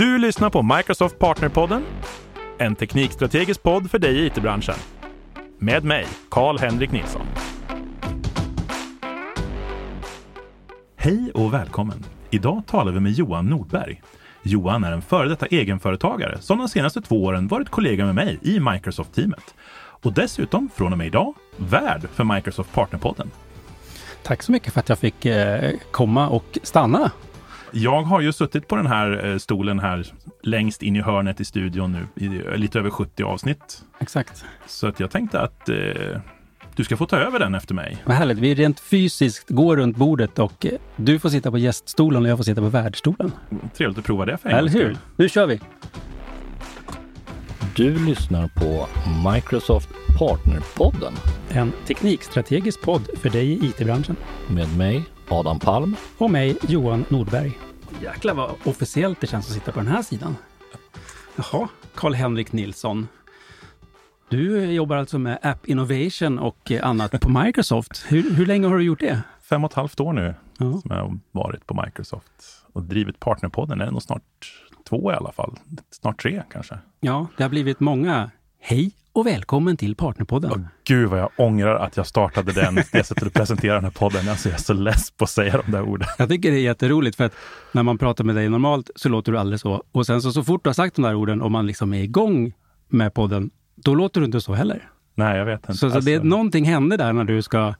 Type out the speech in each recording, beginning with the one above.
Du lyssnar på Microsoft Partnerpodden, en teknikstrategisk podd för dig i it-branschen. Med mig, Karl-Henrik Nilsson. Hej och välkommen! Idag talar vi med Johan Nordberg. Johan är en före detta egenföretagare som de senaste två åren varit kollega med mig i Microsoft-teamet. Och dessutom från och med idag värd för Microsoft Partnerpodden. Tack så mycket för att jag fick eh, komma och stanna. Jag har ju suttit på den här eh, stolen här längst in i hörnet i studion nu i lite över 70 avsnitt. Exakt. Så att jag tänkte att eh, du ska få ta över den efter mig. Vad härligt. Vi rent fysiskt går runt bordet och eh, du får sitta på gäststolen och jag får sitta på värdstolen. Trevligt att prova det för en Eller hur? Nu kör vi! Du lyssnar på Microsoft Partnerpodden En teknikstrategisk podd för dig i it-branschen. med mig, Adam Palm. Och mig, Johan Nordberg. Jäklar vad officiellt det känns att sitta på den här sidan. Jaha, Karl-Henrik Nilsson. Du jobbar alltså med App Innovation och annat på Microsoft. Hur, hur länge har du gjort det? Fem och ett halvt år nu Ja. som jag har varit på Microsoft och drivit Partnerpodden. Det är nog snart två i alla fall. Snart tre kanske. Ja, det har blivit många. Hej och välkommen till Partnerpodden. Åh, gud vad jag ångrar att jag startade den, det sättet att presentera den här podden. Alltså, jag är så less på att säga de där orden. Jag tycker det är jätteroligt för att när man pratar med dig normalt så låter du aldrig så. Och sen så, så fort du har sagt de där orden och man liksom är igång med podden, då låter du inte så heller. Nej, jag vet inte. Så, så det, Alltså, någonting hände där när du ska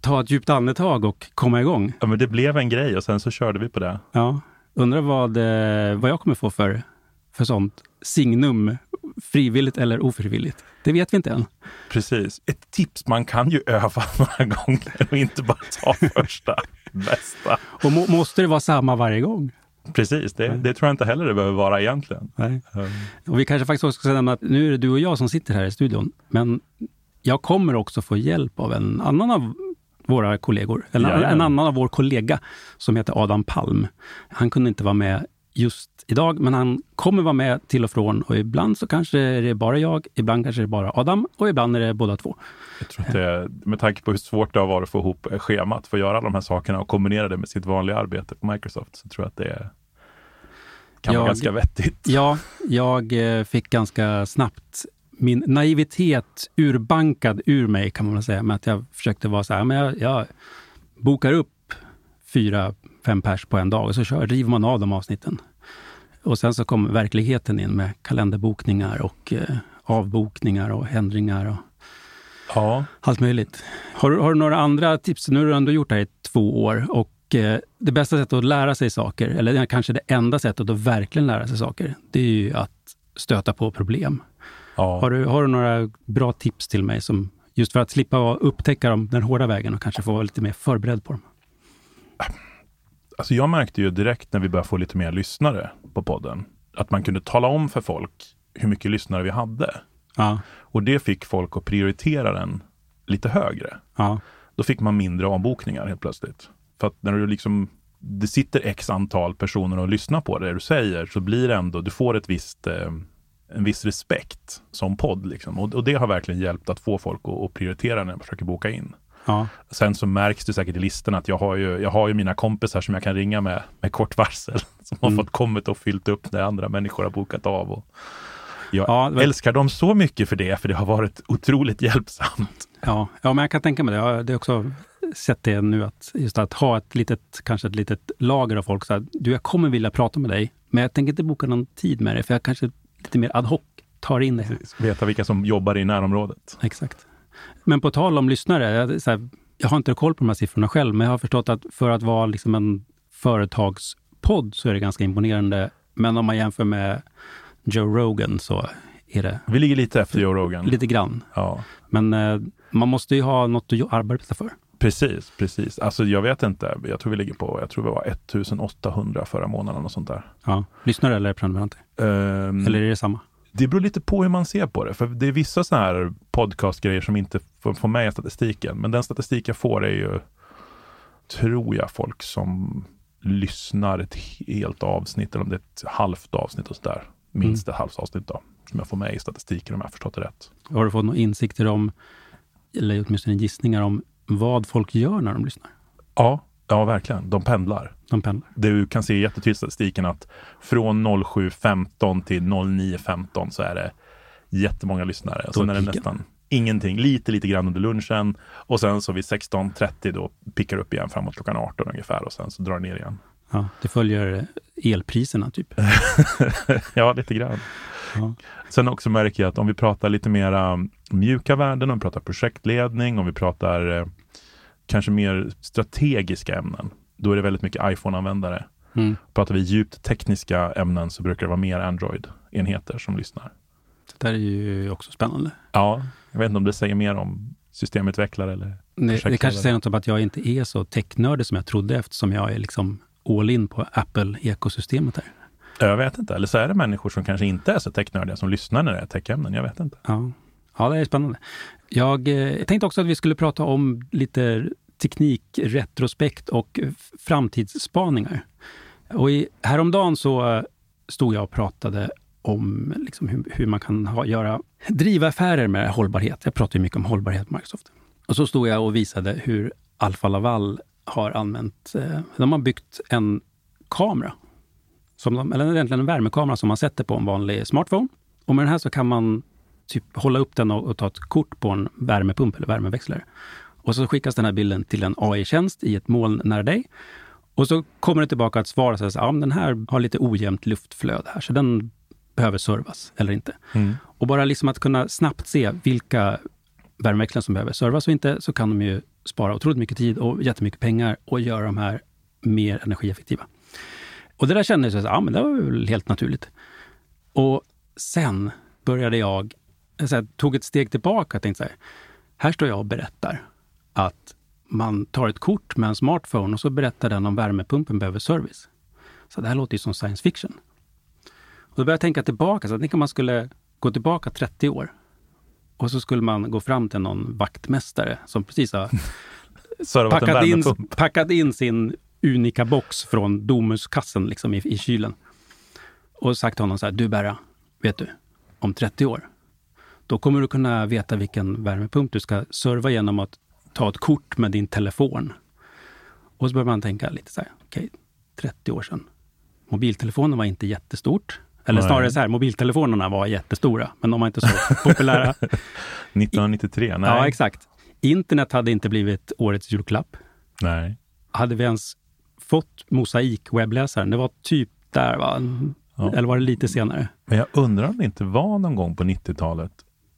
ta ett djupt andetag och komma igång. ja, men det blev en grej och sen så körde vi på det. Ja, undrar vad, eh, vad jag kommer få för, för sånt signum, frivilligt eller ofrivilligt. Det vet vi inte än. Precis. Ett tips, man kan ju öva några gånger och inte bara ta första bästa. Och må, måste det vara samma varje gång? Precis, det, det tror jag inte heller det behöver vara egentligen. Nej. Um, Och vi kanske faktiskt också ska nämna att nu är det du och jag som sitter här i studion, men jag kommer också få hjälp av en annan av våra kollegor, eller Jajamän. en annan av vår kollega som heter Adam Palm. Han kunde inte vara med just idag, men han kommer vara med till och från och ibland så kanske är det bara jag, ibland kanske det är bara Adam och ibland är det båda två. Jag tror att det, med tanke på hur svårt det har varit att få ihop schemat för att göra alla de här sakerna och kombinera det med sitt vanliga arbete på Microsoft så tror jag att det är, kan vara Jag- ganska vettigt. Ja, jag eh, fick ganska snabbt min naivitet urbankad ur mig kan man säga, med att jag försökte vara så här, men jag, jag bokar upp fyra, fem pers på en dag och så kör, river man av de avsnitten. Och sen så kom verkligheten in med kalenderbokningar och eh, avbokningar och ändringar och Ja, allt möjligt. Har, du- har du några andra tips? Nu har du ändå gjort det här i två år och eh, det bästa sättet att lära sig saker, eller kanske det enda sättet att verkligen lära sig saker, det är ju att stöta på problem. ja. Har, du, har du några bra tips till mig som just för att slippa upptäcka dem den hårda vägen och kanske få vara lite mer förberedd på dem? Alltså jag märkte ju direkt när vi började få lite mer lyssnare på podden att man kunde tala om för folk hur mycket lyssnare vi hade. Ja, Och det fick folk att prioritera den lite högre. ja, Då fick man mindre avbokningar helt plötsligt. För att när du liksom, det sitter x antal personer och lyssnar på det du säger så blir det ändå, du får ett visst, eh, en viss respekt som podd. Liksom. Och, och det har verkligen hjälpt att få folk att, att prioritera när man försöker boka in. Ja. Sen så märks det säkert i listorna att jag har ju, jag har ju mina kompisar som jag kan ringa med med kort varsel. Som har Mm. fått kommit och fyllt upp när andra människor har bokat av. Och jag Ja, var- älskar dem så mycket för det, för det har varit otroligt hjälpsamt. Ja, ja, men jag kan tänka mig det. Jag har det är också sett det nu, att just att ha ett litet, kanske ett litet lager av folk. Så här, du, jag kommer vilja prata med dig, men jag tänker inte boka någon tid med dig, för jag kanske lite mer ad hoc tar in det. Veta vilka som jobbar i närområdet. Exakt. Men på tal om lyssnare, här, jag har inte koll på de här siffrorna själv, men jag har förstått att för att vara liksom en företagspodd så är det ganska imponerande. Men om man jämför med Joe Rogan så är det Vi ligger lite efter Joe Rogan. lite grann. Ja, Men eh, man måste ju ha något att arbeta för. precis, precis. Alltså jag vet inte. Jag tror vi ligger på, jag tror vi var 1800 förra månaden och sånt där. Ja. Lyssnare eller prenumeranter? Ehm, Eller är det samma? Det beror lite på hur man ser på det. För det är vissa sådana här podcastgrejer som inte får, får med i statistiken. Men den statistik jag får är ju, tror jag, folk som lyssnar ett helt avsnitt eller om det är ett halvt avsnitt och sådär. Minst ett halvt avsnitt då. Som jag får med i statistiken om jag har förstått det rätt. Har du fått några insikter om, eller åtminstone gissningar om, vad folk gör när de lyssnar? Ja, Ja, verkligen. De pendlar. De pendlar. Du kan se jättetydligt i statistiken att från 07.15 till 09.15 så är det jättemånga lyssnare. Sen är det nästan ingenting, lite, lite grann under lunchen. Och sen så vid 16.30 då pickar upp igen framåt klockan 18 ungefär och sen så drar det ner igen. Ja, det följer elpriserna typ. ja, lite grann. Ja. Sen också märker jag att om vi pratar lite mera mjuka värden, om vi pratar projektledning, om vi pratar eh, kanske mer strategiska ämnen, då är det väldigt mycket iPhone-användare. Mm. Pratar vi djupt tekniska ämnen så brukar det vara mer Android-enheter som lyssnar. Det där är ju också spännande. Ja, jag vet inte om det säger mer om systemutvecklare eller Det, det kanske säger något om att jag inte är så technördig som jag trodde eftersom jag är liksom all in på Apple-ekosystemet här. jag vet inte. Eller så är det människor som kanske inte är så technördiga som lyssnar när det är techämnen. Jag vet inte. Ja, ja det är spännande. Jag eh, tänkte också att vi skulle prata om lite teknikretrospekt och framtidsspaningar. Och i, häromdagen så eh, stod jag och pratade om liksom hur, hur man kan ha, göra, driva affärer med hållbarhet. Jag pratar ju mycket om hållbarhet på Microsoft. Och så stod jag och visade hur Alfa Laval har använt, eh, de har byggt en kamera, som de, eller egentligen en värmekamera som man sätter på en vanlig smartphone. Och med den här så kan man typ hålla upp den och, och ta ett kort på en värmepump eller värmeväxlare. Och så skickas den här bilden till en AI-tjänst i ett moln nära dig. Och så kommer det tillbaka ett svar säger att ja, den här har lite ojämnt luftflöde här, så den behöver servas eller inte. Och bara liksom att kunna snabbt se vilka värmeväxlare som behöver servas och inte, så kan de ju spara otroligt mycket tid och jättemycket pengar och göra de här mer energieffektiva. Och det där kändes så, ja men det var väl helt naturligt. Och sen började jag, här, tog ett steg tillbaka och tänkte så här, här står jag och berättar att man tar ett kort med en smartphone och så berättar den om värmepumpen behöver service. Så det här låter ju som science fiction. Och då började jag tänka tillbaka, så jag tänkte man skulle gå tillbaka 30 år. Och så skulle man gå fram till någon vaktmästare som precis har packat in, packat in sin unika box från Domuskassen liksom i, i kylen. Och sagt till honom så här, du Berra, vet du, om 30 år, då kommer du kunna veta vilken värmepump du ska serva genom att ta ett kort med din telefon. Och så börjar man tänka lite så här, okej, 30 år sedan. Mobiltelefonen var inte jättestort. Eller Nej. snarare så här, mobiltelefonerna var jättestora, men de var inte så populära. 1993? Nej. Ja, exakt. Internet hade inte blivit årets julklapp. Nej. hade vi ens fått mosaik-webbläsaren? Det var typ där, va? Ja. Eller var det lite senare? Men jag undrar om det inte var någon gång på 90-talet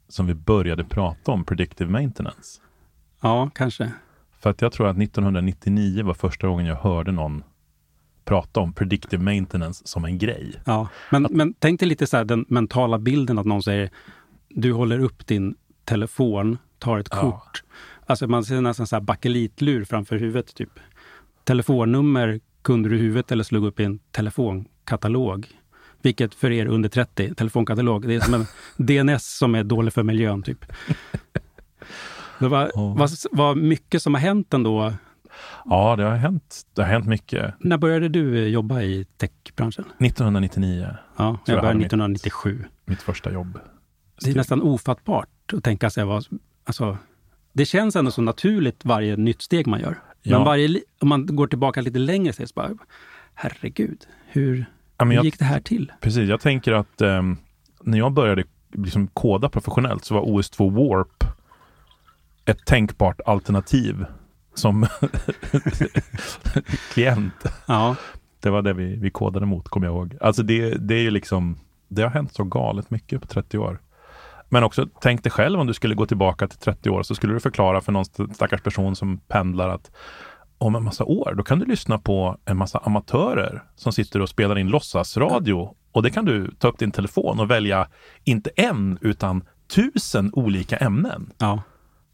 som vi började prata om predictive maintenance. Ja, kanske. För att jag tror att 1999 var första gången jag hörde någon prata om predictive maintenance som en grej. Ja. Men, men tänk dig lite så här, den mentala bilden att någon säger du håller upp din telefon, tar ett Ja. kort. Alltså man ser nästan så här bakelitlur framför huvudet. typ. Telefonnummer kunde du i huvudet eller slog upp i en telefonkatalog. Vilket för er under 30, telefonkatalog, det är som en DNS som är dålig för miljön. typ. Det var, Ja. var, var mycket som har hänt ändå. Ja, det har hänt, det har hänt mycket. När började du jobba i techbranschen? 1999, Ja, jag jag började hade mitt- 1997. mitt första jobb. Det är nästan ofattbart att tänka sig vad... Alltså, det känns ändå så naturligt varje nytt steg man gör. Ja. Men varje, om man går tillbaka lite längre så är det bara, herregud, hur, Ja, hur jag, gick det här till? precis, jag tänker att ehm, när jag började liksom koda professionellt så var OS2 Warp ett tänkbart alternativ som klient. Ja, Det var det vi, vi kodade mot, kommer jag ihåg. Alltså det, det är ju liksom, det har hänt så galet mycket på 30 år. Men också, tänk dig själv om du skulle gå tillbaka till 30 år, så skulle du förklara för någon stackars person som pendlar att om en massa år, då kan du lyssna på en massa amatörer som sitter och spelar in låtsasradio. Och det kan du ta upp din telefon och välja, inte en, utan tusen olika ämnen. ja,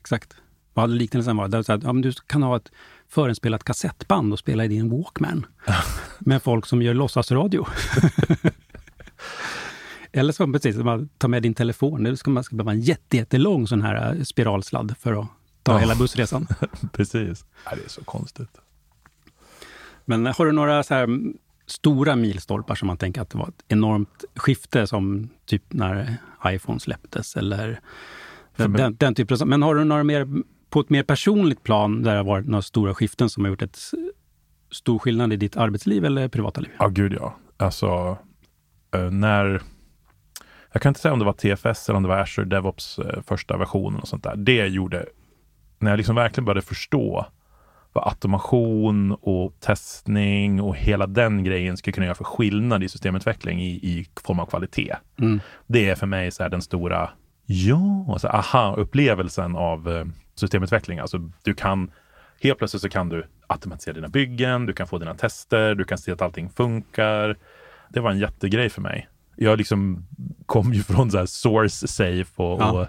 exakt. Vad liknelsen var så ja, du kan ha ett förinspelat kassettband och spela i din Walkman. med folk som gör låtsasradio. Eller så precis, man tar med din telefon. Nu ska man ska behöva en jätte, jättelång sån här eh, spiralsladd för att ta Ja. hela bussresan. Precis. Nej, det är så konstigt. Men har du några så här stora milstolpar som man tänker att det var ett enormt skifte som typ när iPhone släpptes eller den, den, den typen av, Men har du några mer på ett mer personligt plan där det har varit några stora skiften som har gjort ett stor skillnad i ditt arbetsliv eller privata liv? Ja, gud ja. Alltså, eh, när... Jag kan inte säga om det var TFS eller om det var Azure DevOps eh, första versionen och sånt där. Det gjorde, när jag liksom verkligen började förstå vad automation och testning och hela den grejen skulle kunna göra för skillnad i systemutveckling i, i form av kvalitet. Mm. Det är för mig så här den stora ja, alltså aha-upplevelsen av eh, systemutveckling. Alltså du kan, helt plötsligt så kan du automatisera dina byggen, du kan få dina tester, du kan se att allting funkar. Det var en jättegrej för mig. Jag liksom kom ju från så här source safe och, Ja. och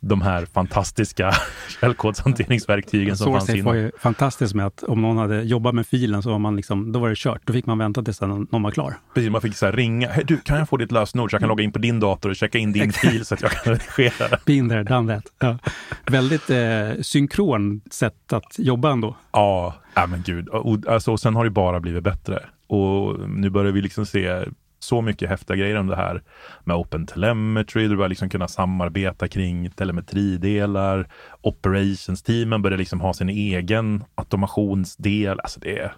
de här fantastiska källkodshanteringsverktygen som fanns SourceSafe var innan. ju fantastiskt med att om någon hade jobbat med filen så var man liksom, då var det kört. Då fick man vänta tills någon var klar. Precis, man fick så ringa. Hej, du, kan jag få ditt lösenord så jag kan logga in på din dator och checka in din fil så att jag kan redigera? Been there, done that. Ja. Väldigt eh, synkron sätt att jobba ändå. Ja, ja men gud. Och, alltså, och sen har det bara blivit bättre. Och nu börjar vi liksom se så mycket häftiga grejer om det här med Open Telemetry. Du börjar liksom kunna samarbeta kring telemetridelar. Operations-teamen börjar liksom ha sin egen automationsdel. Alltså det är...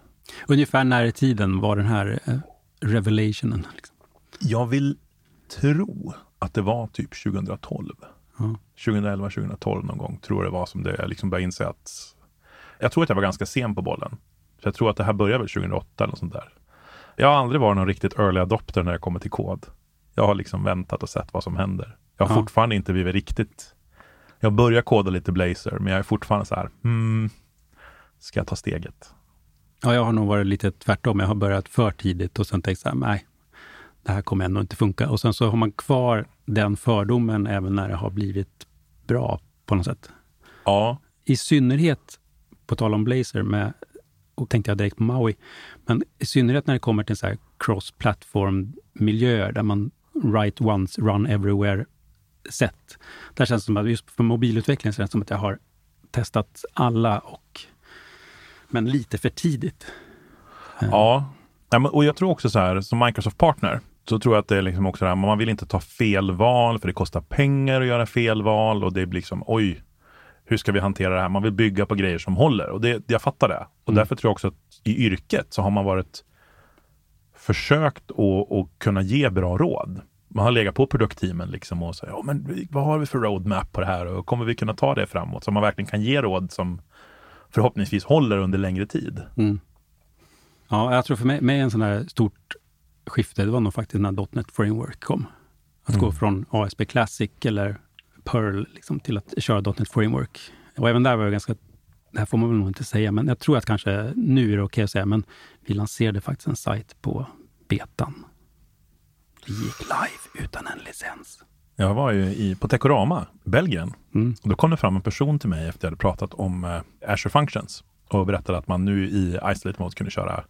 Ungefär när i tiden var den här eh, revelationen? Liksom. Jag vill tro att det var typ 2012. Ja. 2011, 2012 någon gång tror jag det var som det jag liksom började inse att jag tror att jag var ganska sen på bollen. Så jag tror att det här började väl 2008 eller sånt där. Jag har aldrig varit någon riktigt early adopter när det kommer till kod. Jag har liksom väntat och sett vad som händer. Jag har Ja. fortfarande inte blivit riktigt... Jag börjar koda lite Blazer, men jag är fortfarande så här, hmm, ska jag ta steget? Ja, jag har nog varit lite tvärtom. Jag har börjat för tidigt och sen tänkt så här, nej, det här kommer ändå inte funka. Och sen så har man kvar den fördomen även när det har blivit bra på något sätt. Ja, I synnerhet, på tal om Blazer, med, och tänkte jag direkt på Maui, men i synnerhet när det kommer till så här cross-platform-miljöer där man write once, run everywhere-sätt. Där känns det som att just för mobilutveckling så känns det som att jag har testat alla och men lite för tidigt. Eh. Ja, och jag tror också så här, som Microsoft-partner, så tror jag att det är liksom också det här, man vill inte ta fel val, för det kostar pengar att göra fel val och det blir liksom, oj, hur ska vi hantera det här? Man vill bygga på grejer som håller och det, jag fattar det. Och därför tror jag också att i yrket så har man varit försökt att, kunna ge bra råd. Man har legat på produktteamen liksom och sagt, ja men vad har vi för roadmap på det här och kommer vi kunna ta det framåt? Så man verkligen kan ge råd som förhoppningsvis håller under längre tid. Mm. Ja, jag tror för mig, mig en sån här stort skifte, det var nog faktiskt när .NET Framework kom. Att gå från ASP Classic eller Perl liksom, till att köra .NET Framework. Och även där var det ganska, det här får man väl nog inte säga, men jag tror att kanske nu är det okej att säga, men vi lanserade faktiskt en sajt på betan. Vi gick live utan en licens. Jag var ju i, på Tekorama, Belgien. Mm. Och då kom det fram en person till mig efter att jag hade pratat om eh, Azure Functions och berättade att man nu i Isolate Mode kunde köra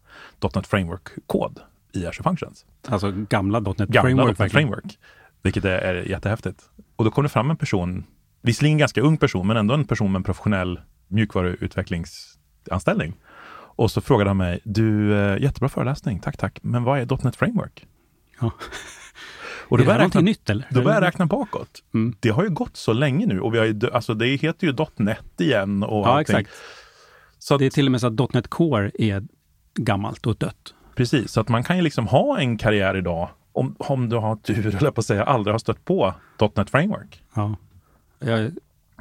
.NET Framework-kod i Azure Functions. Alltså gamla .NET Gamla Framework. .NET. Framework, vilket är, är jättehäftigt. Och då kom det fram en person, visserligen en ganska ung person, men ändå en person med en professionell mjukvaruutvecklingsanställning. Och så frågade han mig, du, eh, jättebra föreläsning, tack tack, men vad är .NET Framework? Ja. Och då började jag någonting räkna nytt eller? då börjar jag räkna bakåt. Mm. Det har ju gått så länge nu och vi har ju, alltså det heter ju .NET igen och Ja, allting. exakt. Så att, Det är till och med så att .NET Core är gammalt och dött. Precis, så att man kan ju liksom ha en karriär idag om, om du har tur, eller på att säga, aldrig har stött på .NET Framework. Ja. Jag,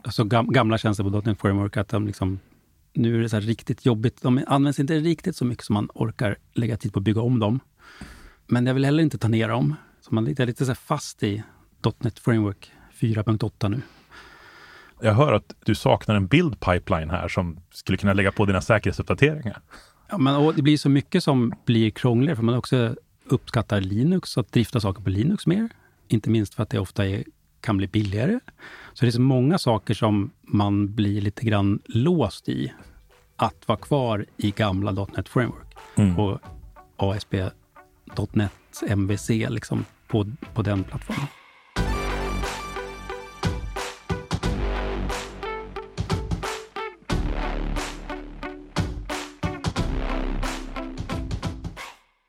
alltså gam, gamla tjänster på .NET Framework, att de liksom, nu är det så här riktigt jobbigt. De används inte riktigt så mycket som man orkar lägga tid på att bygga om dem. Men jag vill heller inte ta ner dem. Så man är lite så fast i .NET Framework 4.8 nu. Jag hör att du saknar en build pipeline här som skulle kunna lägga på dina säkerhetsuppdateringar. Ja, men, det blir så mycket som blir krångligare, för man också uppskattar Linux, att drifta saker på Linux mer. Inte minst för att det ofta är, kan bli billigare. Så det är så många saker som man blir lite grann låst i. Att vara kvar i gamla .NET Framework Mm. och ASP.NET MVC liksom på, på den plattformen.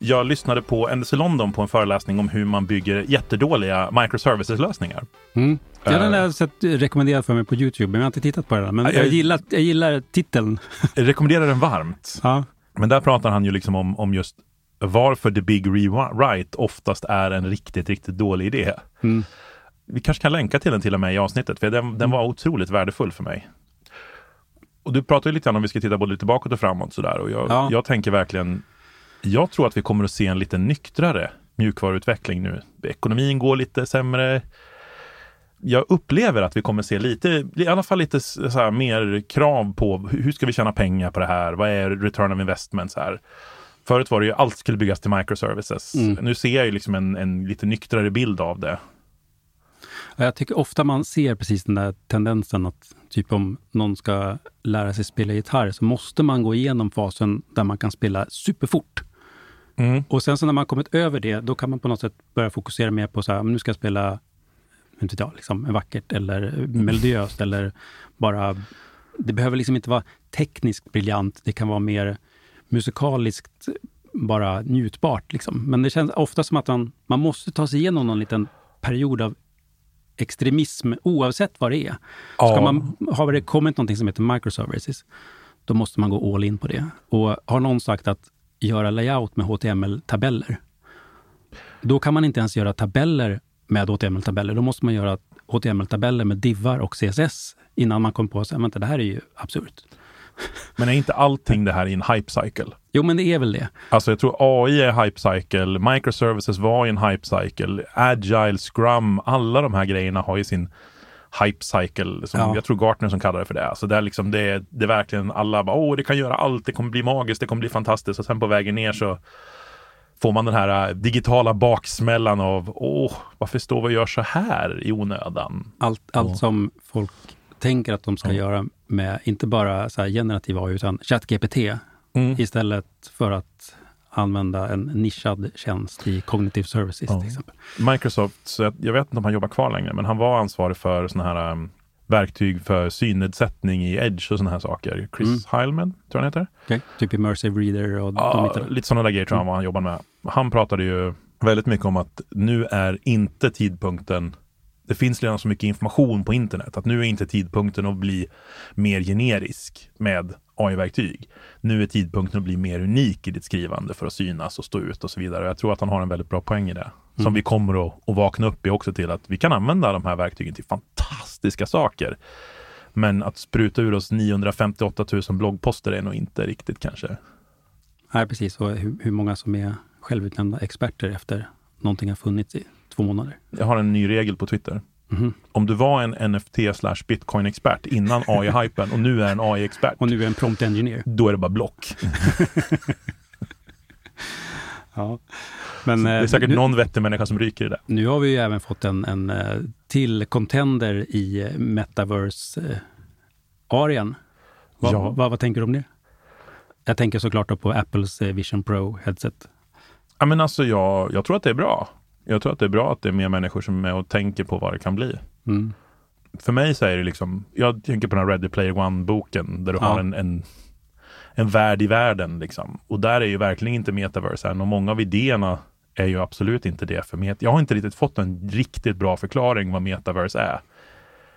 Jag lyssnade på NDC London på en föreläsning om hur man bygger jättedåliga microservices-lösningar. Mm. Ja, den Eh. har jag sett rekommenderad för mig på Youtube, men jag har inte tittat på den. Men Ja, jag, jag- gillar, jag gillar titeln. Jag rekommenderar den varmt. Ja. Men där pratar han ju liksom om, om just varför the big rewrite oftast är en riktigt, riktigt dålig idé. Mm. Vi kanske kan länka till den till och med i avsnittet, för den, den var otroligt värdefull för mig. Och du pratar ju lite grann om vi ska titta både lite bakåt och framåt sådär. Och jag, Ja. jag tänker verkligen, jag tror att vi kommer att se en lite nyktrare mjukvaruutveckling nu. Ekonomin går lite sämre. Jag upplever att vi kommer se lite, i alla fall lite så mer krav på hur ska vi tjäna pengar på det här? Vad är return of investment? Så här. Förut var det ju allt skulle byggas till microservices. Mm. Nu ser jag ju liksom en, en lite nyktrare bild av det. Ja, Jag tycker ofta man ser precis den där tendensen att typ om någon ska lära sig spela gitarr så måste man gå igenom fasen där man kan spela superfort. Mm. Och sen så när man kommit över det, då kan man på något sätt börja fokusera mer på så här, men nu ska jag spela inte jag, liksom, vackert eller melodiöst eller bara... Det behöver liksom inte vara tekniskt briljant, det kan vara mer musikaliskt bara njutbart. Liksom. Men det känns ofta som att man, man måste ta sig igenom någon liten period av extremism oavsett vad det är. Ska Ja. man, har det kommit någonting som heter microservices, då måste man gå all in på det. Och har någon sagt att göra layout med HTML-tabeller, då kan man inte ens göra tabeller med HTML-tabeller. Då måste man göra HTML-tabeller med divar och CSS innan man kommer på att det här är ju absurt. Men är inte allting det här i en hype cycle? Jo, men det är väl det. Alltså jag tror AI är hype cycle, microservices var i en hype cycle, agile, scrum, alla de här grejerna har ju sin hype cycle. Som Ja. Jag tror Gartner som kallar det för det. Alltså det är liksom det, det är verkligen alla bara, åh det kan göra allt, det kommer bli magiskt, det kommer bli fantastiskt och sen på vägen ner så får man den här äh, digitala baksmällan av, åh varför står vi och gör så här i onödan? Allt, allt som folk tänker att de ska Ja. göra med, inte bara så här generativ AI, utan ChatGPT Mm. istället för att använda en nischad tjänst i Cognitive Services Ja. till exempel. Microsoft, så jag, jag vet inte om han jobbar kvar längre, men han var ansvarig för såna här um, verktyg för synnedsättning i Edge och såna här saker. Chris Mm. Heilman, tror jag han heter. Okay? Typ Immersive Reader och de Ja, bitarna. lite sådana där grejer tror jag han, han jobbar med. Han pratade ju väldigt mycket om att nu är inte tidpunkten det finns redan så mycket information på internet att nu är inte tidpunkten att bli mer generisk med AI-verktyg. Nu är tidpunkten att bli mer unik i ditt skrivande för att synas och stå ut och så vidare. Jag tror att han har en väldigt bra poäng i det. Som Mm. vi kommer att, att vakna upp i också till att vi kan använda de här verktygen till fantastiska saker. Men att spruta ur oss 958 000 bloggposter är nog inte riktigt kanske. Nej, precis. Och hur, hur många som är självutnämnda experter efter någonting har funnits i två månader. Jag har en ny regel på Twitter. Mhm. Om du var en NFT slash bitcoin-expert innan AI-hypen och nu är en AI-expert, Och nu är en prompt engineer. då är det bara block. Ja. Men, det är eh, säkert nu, någon vettig människa som ryker i det. nu har vi ju även fått en, en eh, till contender i eh, metaverse-arean. Vad, Ja. vad, vad tänker du om det? Jag tänker såklart på Apples Vision Pro headset. Ja, men alltså jag, jag tror att det är bra. Jag tror att det är bra att det är mer människor som är med och tänker på vad det kan bli. Mm. För mig så är det liksom, jag tänker på den här Ready Player One-boken där du Ja. har en, en, en värld i världen. Liksom. Och där är ju verkligen inte metaverse än och många av idéerna är ju absolut inte det för met. Jag har inte riktigt fått en riktigt bra förklaring vad metaverse är.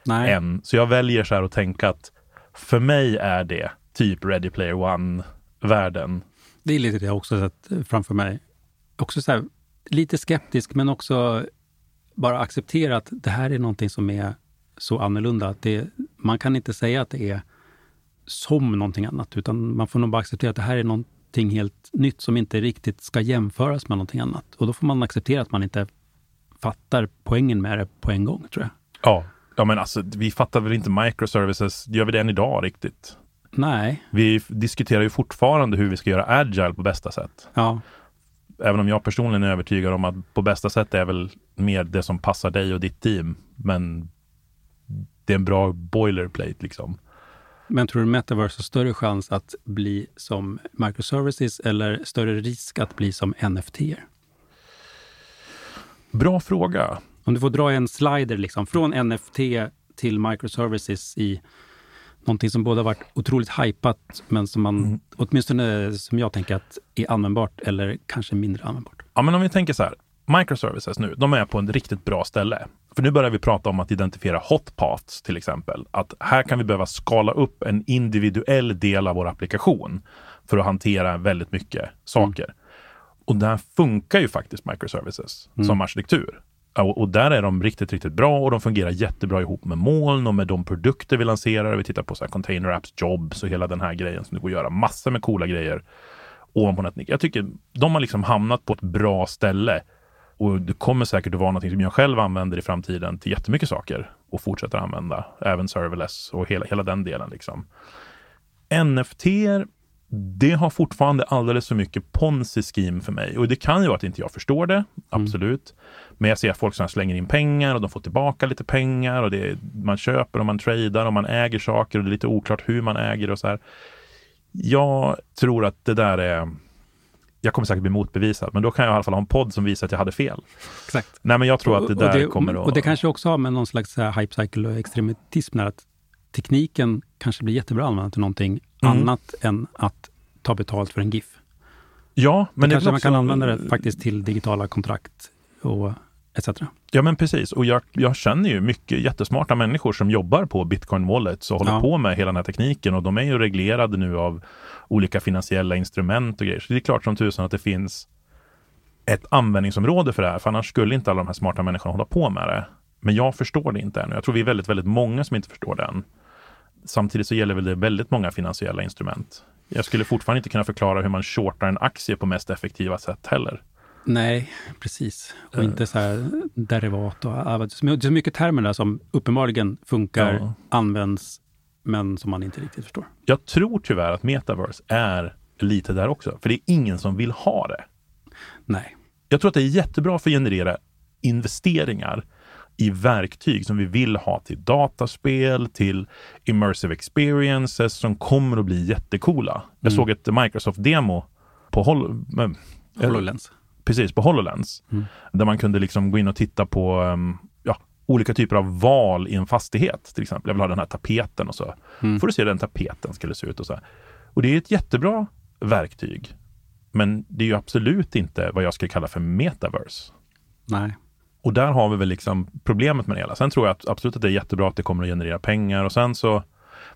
Nej, än. Så jag väljer så här att tänka att för mig är det typ Ready Player One-världen. det är lite det jag också sett framför mig. Också så här, lite skeptisk, men också bara acceptera att det här är någonting som är så annorlunda. Att det, man kan inte säga att det är som någonting annat, utan man får nog bara acceptera att det här är någonting helt nytt som inte riktigt ska jämföras med någonting annat. Och då får man acceptera att man inte fattar poängen med det på en gång, tror jag. Ja. Ja men alltså vi fattar väl inte microservices, gör vi det än idag riktigt? Nej, Vi diskuterar ju fortfarande hur vi ska göra agile på bästa sätt. ja, Även om jag personligen är övertygad om att på bästa sätt är väl mer det som passar dig och ditt team. Men det är en bra boilerplate liksom. Men tror du Metaverse har större chans att bli som microservices eller större risk att bli som NFT? Bra fråga. Om du får dra en slider liksom, från NFT till microservices i någonting som både har varit otroligt hypat, men som man, Mm. åtminstone som jag tänker att är användbart eller kanske mindre användbart. Ja, men om vi tänker så här. Microservices nu, de är på ett riktigt bra ställe. För nu börjar vi prata om att identifiera hotpaths till exempel. Att här kan vi behöva skala upp en individuell del av vår applikation för att hantera väldigt mycket saker. Och där funkar ju faktiskt microservices Mm. som arkitektur. Och, och där är de riktigt, riktigt bra och de fungerar jättebra ihop med moln och med de produkter vi lanserar. Vi tittar på så här container apps, jobs och hela den här grejen som det går att göra massor med coola grejer ovanpå Netnik. Jag tycker de har liksom hamnat på ett bra ställe och det kommer säkert att vara någonting som jag själv använder i framtiden till jättemycket saker och fortsätter använda, även serverless och hela, hela den delen. Liksom. NFT, det har fortfarande alldeles för mycket ponzi scheme för mig. Och det kan ju vara att inte jag förstår det, absolut. Men jag ser folk som slänger in pengar och de får tillbaka lite pengar och det man köper och man tradar och man äger saker och det är lite oklart hur man äger och så här. Jag tror att det där är jag kommer säkert bli motbevisad, men då kan jag i alla fall ha en podd som visar att jag hade fel. Exakt. Nej, men jag tror att det där och det, kommer att... Och det kanske också har med någon slags hype cycle och extremism att tekniken kanske blir jättebra att använda till någonting Mm. annat än att ta betalt för en GIF. Ja, men det kanske man kan använda det faktiskt till digitala kontrakt och etc. Ja, men precis. Och jag, jag känner ju mycket jättesmarta människor som jobbar på Bitcoin Wallets och håller Ja. på med hela den här tekniken och de är ju reglerade nu av olika finansiella instrument och grejer. Så det är klart som tusan att det finns ett användningsområde för det här, för annars skulle inte alla de här smarta människorna hålla på med det. Men jag förstår det inte än. Jag tror vi är väldigt, väldigt många som inte förstår det än. Samtidigt så gäller väl det väldigt många finansiella instrument. Jag skulle fortfarande inte kunna förklara hur man shortar en aktie på mest effektiva sätt heller. Nej, precis. Och Eh. inte så här derivat och det är så mycket termer där som uppenbarligen funkar, Ja. används, men som man inte riktigt förstår. Jag tror tyvärr att metaverse är lite där också, för det är ingen som vill ha det. Nej. Jag tror att det är jättebra för att generera investeringar i verktyg som vi vill ha till dataspel, till immersive experiences som kommer att bli jättekola. Jag Mm. såg ett Microsoft-demo på, Hol- HoloLens. precis, på HoloLens. Mm. Där man kunde liksom gå in och titta på um, ja, olika typer av val i en fastighet. Till exempel, jag vill ha den här tapeten och så. Mm. får du se hur den tapeten skulle se ut och så. här. Och det är ett jättebra verktyg. Men det är ju absolut inte vad jag skulle kalla för metaverse. Nej. Och där har vi väl liksom problemet med det hela. Sen tror jag att absolut att det är jättebra att det kommer att generera pengar och sen så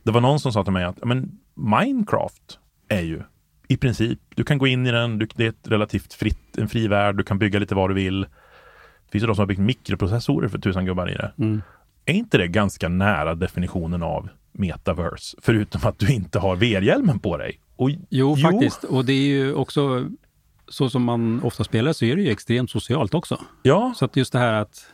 det var någon som sa till mig att men Minecraft är ju i princip, du kan gå in i den, du, det är ett relativt fritt, en fri värld, du kan bygga lite vad du vill. Det finns ju de som har byggt mikroprocessorer för tusan gubbar i det. Mm. Är inte det ganska nära definitionen av metaverse? Förutom att du inte har VR-hjälmen på dig. Och, Jo, faktiskt. Och det är ju också, så som man ofta spelar, så är det ju extremt socialt också. Ja, Så att just det här att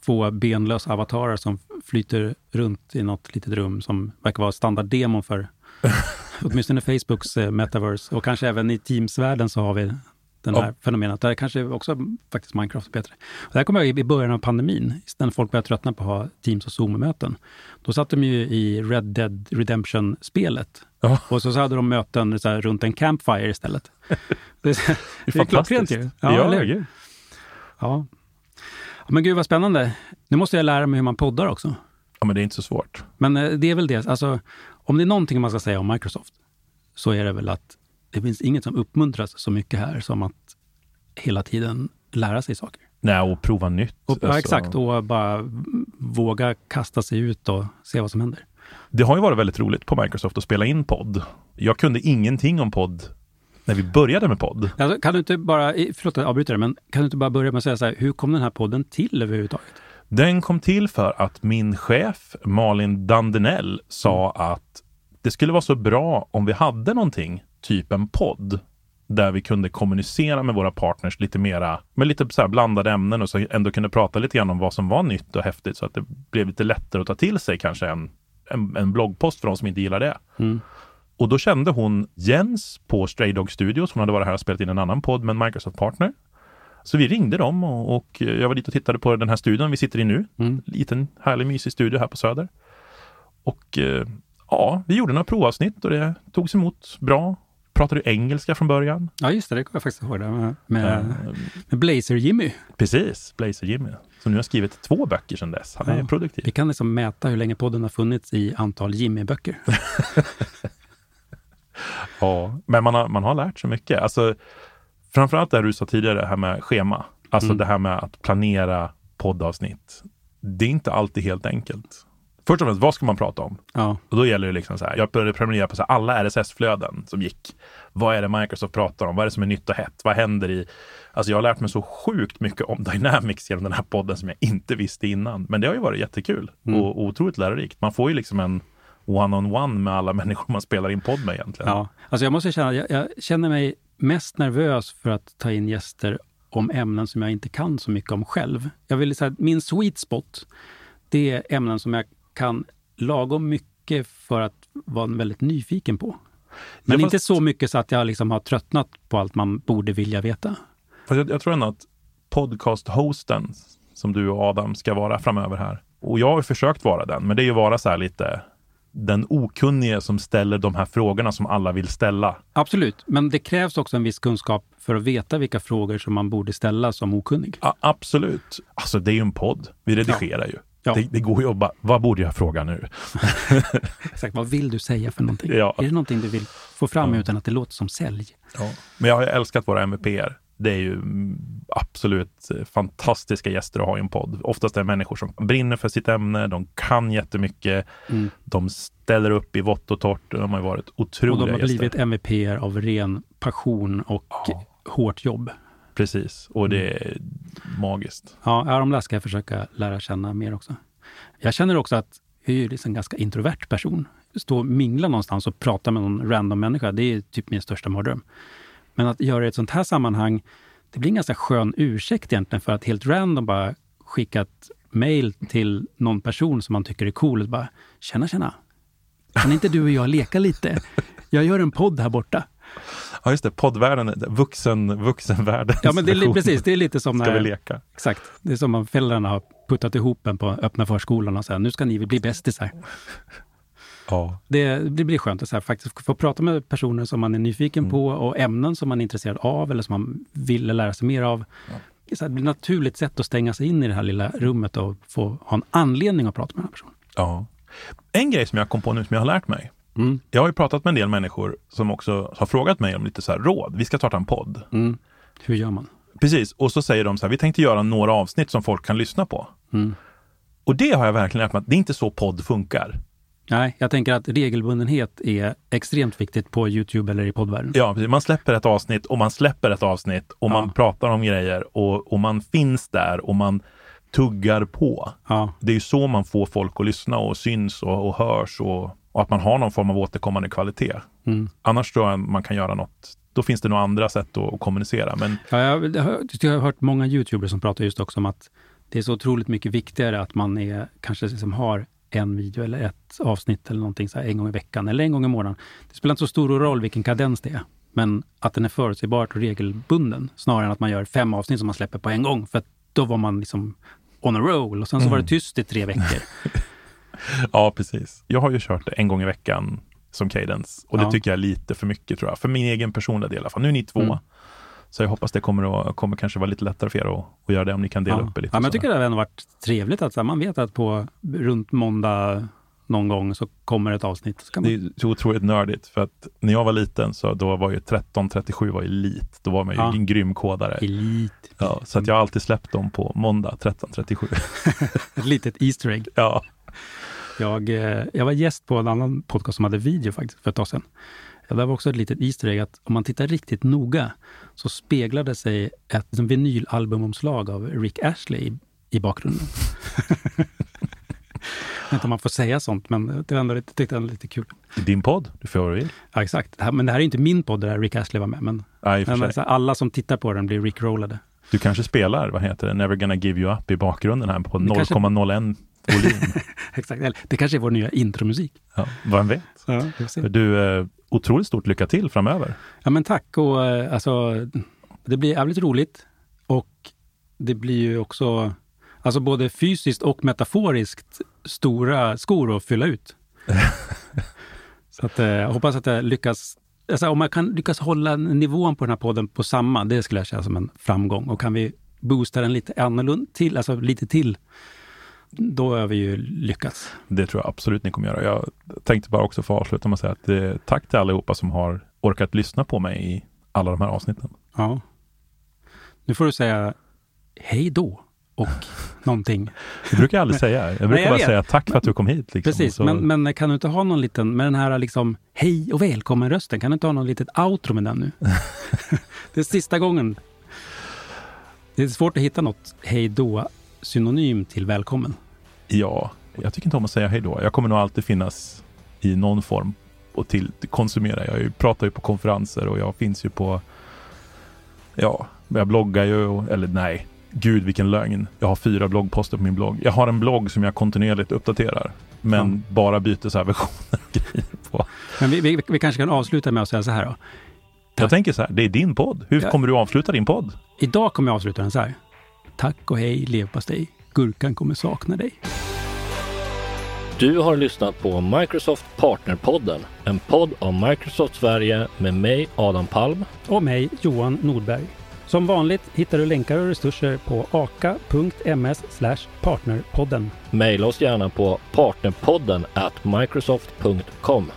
få benlösa avatarer som flyter runt i något litet rum som verkar vara standarddemon för åtminstone Facebooks eh, metaverse och kanske även i Teams-världen så har vi den Ja. här fenomenet. Där kanske också faktiskt Minecraft är bättre. Och det här kommer jag ihåg i början av pandemin, när folk började tröttna på att ha Teams och Zoom-möten. Då satt de ju i Red Dead Redemption-spelet. Ja. Och så, så hade de möten så här, runt en campfire istället. Det, är- det är klockrent ju. Ja, eller hur? Ja. ja. Men gud vad spännande. Nu måste jag lära mig hur man poddar också. ja, men det är inte så svårt. Men eh, det är väl det, alltså om det är någonting man ska säga om Microsoft, så är det väl att det finns inget som uppmuntras så mycket här som att hela tiden lära sig saker. Nej, och prova nytt. Och, ja, Alltså, exakt, och bara våga kasta sig ut och se vad som händer. Det har ju varit väldigt roligt på Microsoft att spela in podd. Jag kunde ingenting om podd när vi började med podd. Alltså, kan du inte bara, förlåt att jag avbryter det, men kan du inte bara börja med att säga så här, hur kom den här podden till överhuvudtaget? Den kom till för att min chef Malin Dandenell sa att det skulle vara så bra om vi hade någonting, typ en podd, där vi kunde kommunicera med våra partners lite mera, med lite så blandade ämnen och så ändå kunde prata lite grann om vad som var nytt och häftigt så att det blev lite lättare att ta till sig kanske en, en, en bloggpost för de som inte gillar det. Mm. Och då kände hon Jens på Stray Dog Studios. Hon hade varit här och spelat in en annan podd med en Microsoft-partner. Så vi ringde dem och, och jag var dit och tittade på den här studion vi sitter i nu. Mm. Liten härlig mysig studio här på Söder. Och eh, ja, vi gjorde några provavsnitt och det togs emot bra. Pratade engelska från början. Ja, just det, det kommer jag faktiskt ihåg. Det, med, med, Eh, med Blazer-Jimmy. precis, Blazer Jimmy. Som nu har skrivit två böcker sedan dess. Han är Ja. produktiv. Vi kan liksom mäta hur länge podden har funnits i antal Jimmy-böcker. Ja, men man har, man har lärt sig mycket. Alltså, framförallt det du sa tidigare, det här med schema. Alltså Mm. det här med att planera poddavsnitt. Det är inte alltid helt enkelt. Först och främst, vad ska man prata om? Ja. Och då gäller det liksom så här, jag började prenumerera på så här, alla RSS-flöden som gick. Vad är det Microsoft pratar om? Vad är det som är nytt och hett? Vad händer i... Alltså jag har lärt mig så sjukt mycket om Dynamics genom den här podden som jag inte visste innan. Men det har ju varit jättekul Mm. och, otroligt lärorikt. Man får ju liksom en one-on-one med alla människor man spelar in podd med egentligen. Ja, alltså jag måste känna, jag, jag känner mig mest nervös för att ta in gäster om ämnen som jag inte kan så mycket om själv. Jag vill säga min sweet spot, det är ämnen som jag kan lagom mycket för att vara väldigt nyfiken på. Men Ja, inte fast- så mycket så att jag liksom har tröttnat på allt man borde vilja veta. För jag, jag tror ändå att podcast-hosten som du och Adam ska vara framöver här. Och jag har försökt vara den, men det är ju vara så här lite den okunnige som ställer de här frågorna som alla vill ställa. Absolut, men det krävs också en viss kunskap för att veta vilka frågor som man borde ställa som okunnig. Ja, absolut. Alltså det är ju en podd. Vi redigerar ju. Ja. Det, det går ju att bara, vad borde jag fråga nu? Exakt, vad vill du säga för någonting? Ja. Är det någonting du vill få fram utan att det låter som sälj? Men jag har älskat våra MVPer. Det är ju absolut fantastiska gäster att ha i en podd. Oftast är det människor som brinner för sitt ämne, de kan jättemycket, Mm. de ställer upp i vått och torrt. De har ju varit otroliga Och de har gäster. blivit MVP av ren passion och Ja. hårt jobb. Precis, och det Mm magiskt. Ja, de där ska jag försöka lära känna mer också. Jag känner också att jag är liksom en ganska introvert person. Stå och mingla någonstans och prata med någon random människa, det är typ min största mardröm. Men att göra det i ett sånt här sammanhang, det blir en ganska skön ursäkt egentligen för att helt random bara skicka ett mejl till någon person som man tycker är cool och bara ”Tjena, tjena! Kan inte du och jag leka lite? Jag gör en podd här borta.” Ja, just det, poddvärlden, vuxen, vuxenvärlden. Ja, men det är precis. Det är lite som Ska vi när, leka? exakt, det är som om föräldrarna har puttat ihop en på öppna förskolan och säger nu ska ni bli bästisar. Ja. Det, det blir skönt att så här, faktiskt få prata med personer som man är nyfiken Mm. på och ämnen som man är intresserad av eller som man vill lära sig mer av. Så här, det blir ett naturligt sätt att stänga sig in i det här lilla rummet och få ha en anledning att prata med den här personen. ja. En grej som jag kom på nu som jag har lärt mig. Mm. Jag har ju pratat med en del människor som också har frågat mig om lite så här råd. Vi ska starta en podd. Mm. Hur gör man? Precis, och så säger de så här, vi tänkte göra några avsnitt som folk kan lyssna på. Mm. Och det har jag verkligen lärt mig att det är inte så podd funkar. Nej, jag tänker att regelbundenhet är extremt viktigt på Youtube eller i poddvärlden. Ja, precis. man släpper ett avsnitt och man släpper ett avsnitt och man Ja. pratar om grejer och, och man finns där och man tuggar på. Ja, Det är ju så man får folk att lyssna och syns och, och hörs och, och att man har någon form av återkommande kvalitet. mm. Annars tror jag man kan göra något. Då finns det nog andra sätt att, kommunicera. Men Ja, jag, har- jag har hört många youtubers som pratar just också om att det är så otroligt mycket viktigare att man är, kanske liksom har en video eller ett avsnitt eller någonting så här en gång i veckan eller en gång i månaden. Det spelar inte så stor roll vilken kadens det är, men att den är förutsägbart och regelbunden snarare än att man gör fem avsnitt som man släpper på en gång. För då var man liksom on a roll och sen så var det tyst i tre veckor. ja, precis. Jag har ju kört det en gång i veckan som cadence och det Ja. tycker jag är lite för mycket tror jag. För min egen personliga del i alla fall. Nu är ni två. Mm. Så jag hoppas det kommer, att, kommer kanske vara lite lättare för er att, att göra det om ni kan dela ja. upp det lite. ja, men jag tycker det har ändå varit trevligt att man vet att på runt måndag någon gång så kommer ett avsnitt. Man, Det är så otroligt nördigt för att när jag var liten så då var ju 1337 var elit. Då var man ju Ja. en grym kodare. Elit. Ja, så att jag har alltid släppt dem på måndag 1337. Ett litet Easter egg. ja. Jag, eh, jag var gäst på en annan podcast som hade video faktiskt för ett tag sedan. Det var också ett litet Easter egg att om man tittar riktigt noga så speglade sig ett liksom, vinylalbumomslag av Rick Ashley i, i bakgrunden. Jag vet inte om man får säga sånt, men det var ändå lite, tyckte jag lite kul. Din podd, du får vad du vill. Ja, exakt. Det här, men det här är inte min podd där Rick Ashley var med, men, för men sig. så här, alla som tittar på den blir Rickrollade. Du kanske spelar, vad heter det, Never gonna give you up i bakgrunden här på Det kanske- 0,01 volym. Exakt. Det kanske är vår nya intromusik. Ja, vem vet? Ja. Du, eh, otroligt stort lycka till framöver. Ja men tack och eh, alltså det blir jävligt roligt och det blir ju också alltså både fysiskt och metaforiskt stora skor att fylla ut. Så att, eh, jag hoppas att jag lyckas, alltså om man kan lyckas hålla nivån på den här podden på samma, det skulle jag känna som en framgång. Och kan vi boosta den lite annorlunda till, alltså lite till, då har vi ju lyckats. Det tror jag absolut ni kommer göra. Jag tänkte bara också få avsluta med att säga att eh, tack till allihopa som har orkat lyssna på mig i alla de här avsnitten. Ja. Nu får du säga hej då och någonting. Det brukar jag aldrig säga. Jag brukar Nej, jag bara vet. säga tack för att du kom hit. Liksom. Precis, Så- men, men kan du inte ha någon liten, med den här liksom hej och välkommen-rösten, kan du inte ha någon litet outro med den nu? det är sista gången. Det är svårt att hitta något hej då synonym till välkommen. Ja, jag tycker inte om att säga hej då. Jag kommer nog alltid finnas i någon form och till konsumera. Jag pratar ju på konferenser och jag finns ju på, ja, jag bloggar ju, och, eller nej, gud vilken lögn. Jag har fyra bloggposter på min blogg. Jag har en blogg som jag kontinuerligt uppdaterar, men bara byter så här versioner och grejer på. Men vi, vi, vi kanske kan avsluta med att säga så här då. Jag tänker så här, det är din podd. Hur Ja. kommer du avsluta din podd? Idag kommer jag avsluta den så här. Tack och hej leverpastej. Gurkan kommer sakna dig. Du har lyssnat på Microsoft Partnerpodden, en podd om Microsoft Sverige med mig Adam Palm. Och mig, Johan Nordberg. Som vanligt hittar du länkar och resurser på aka.ms partnerpodden. Maila oss gärna på partnerpodden at microsoft.com.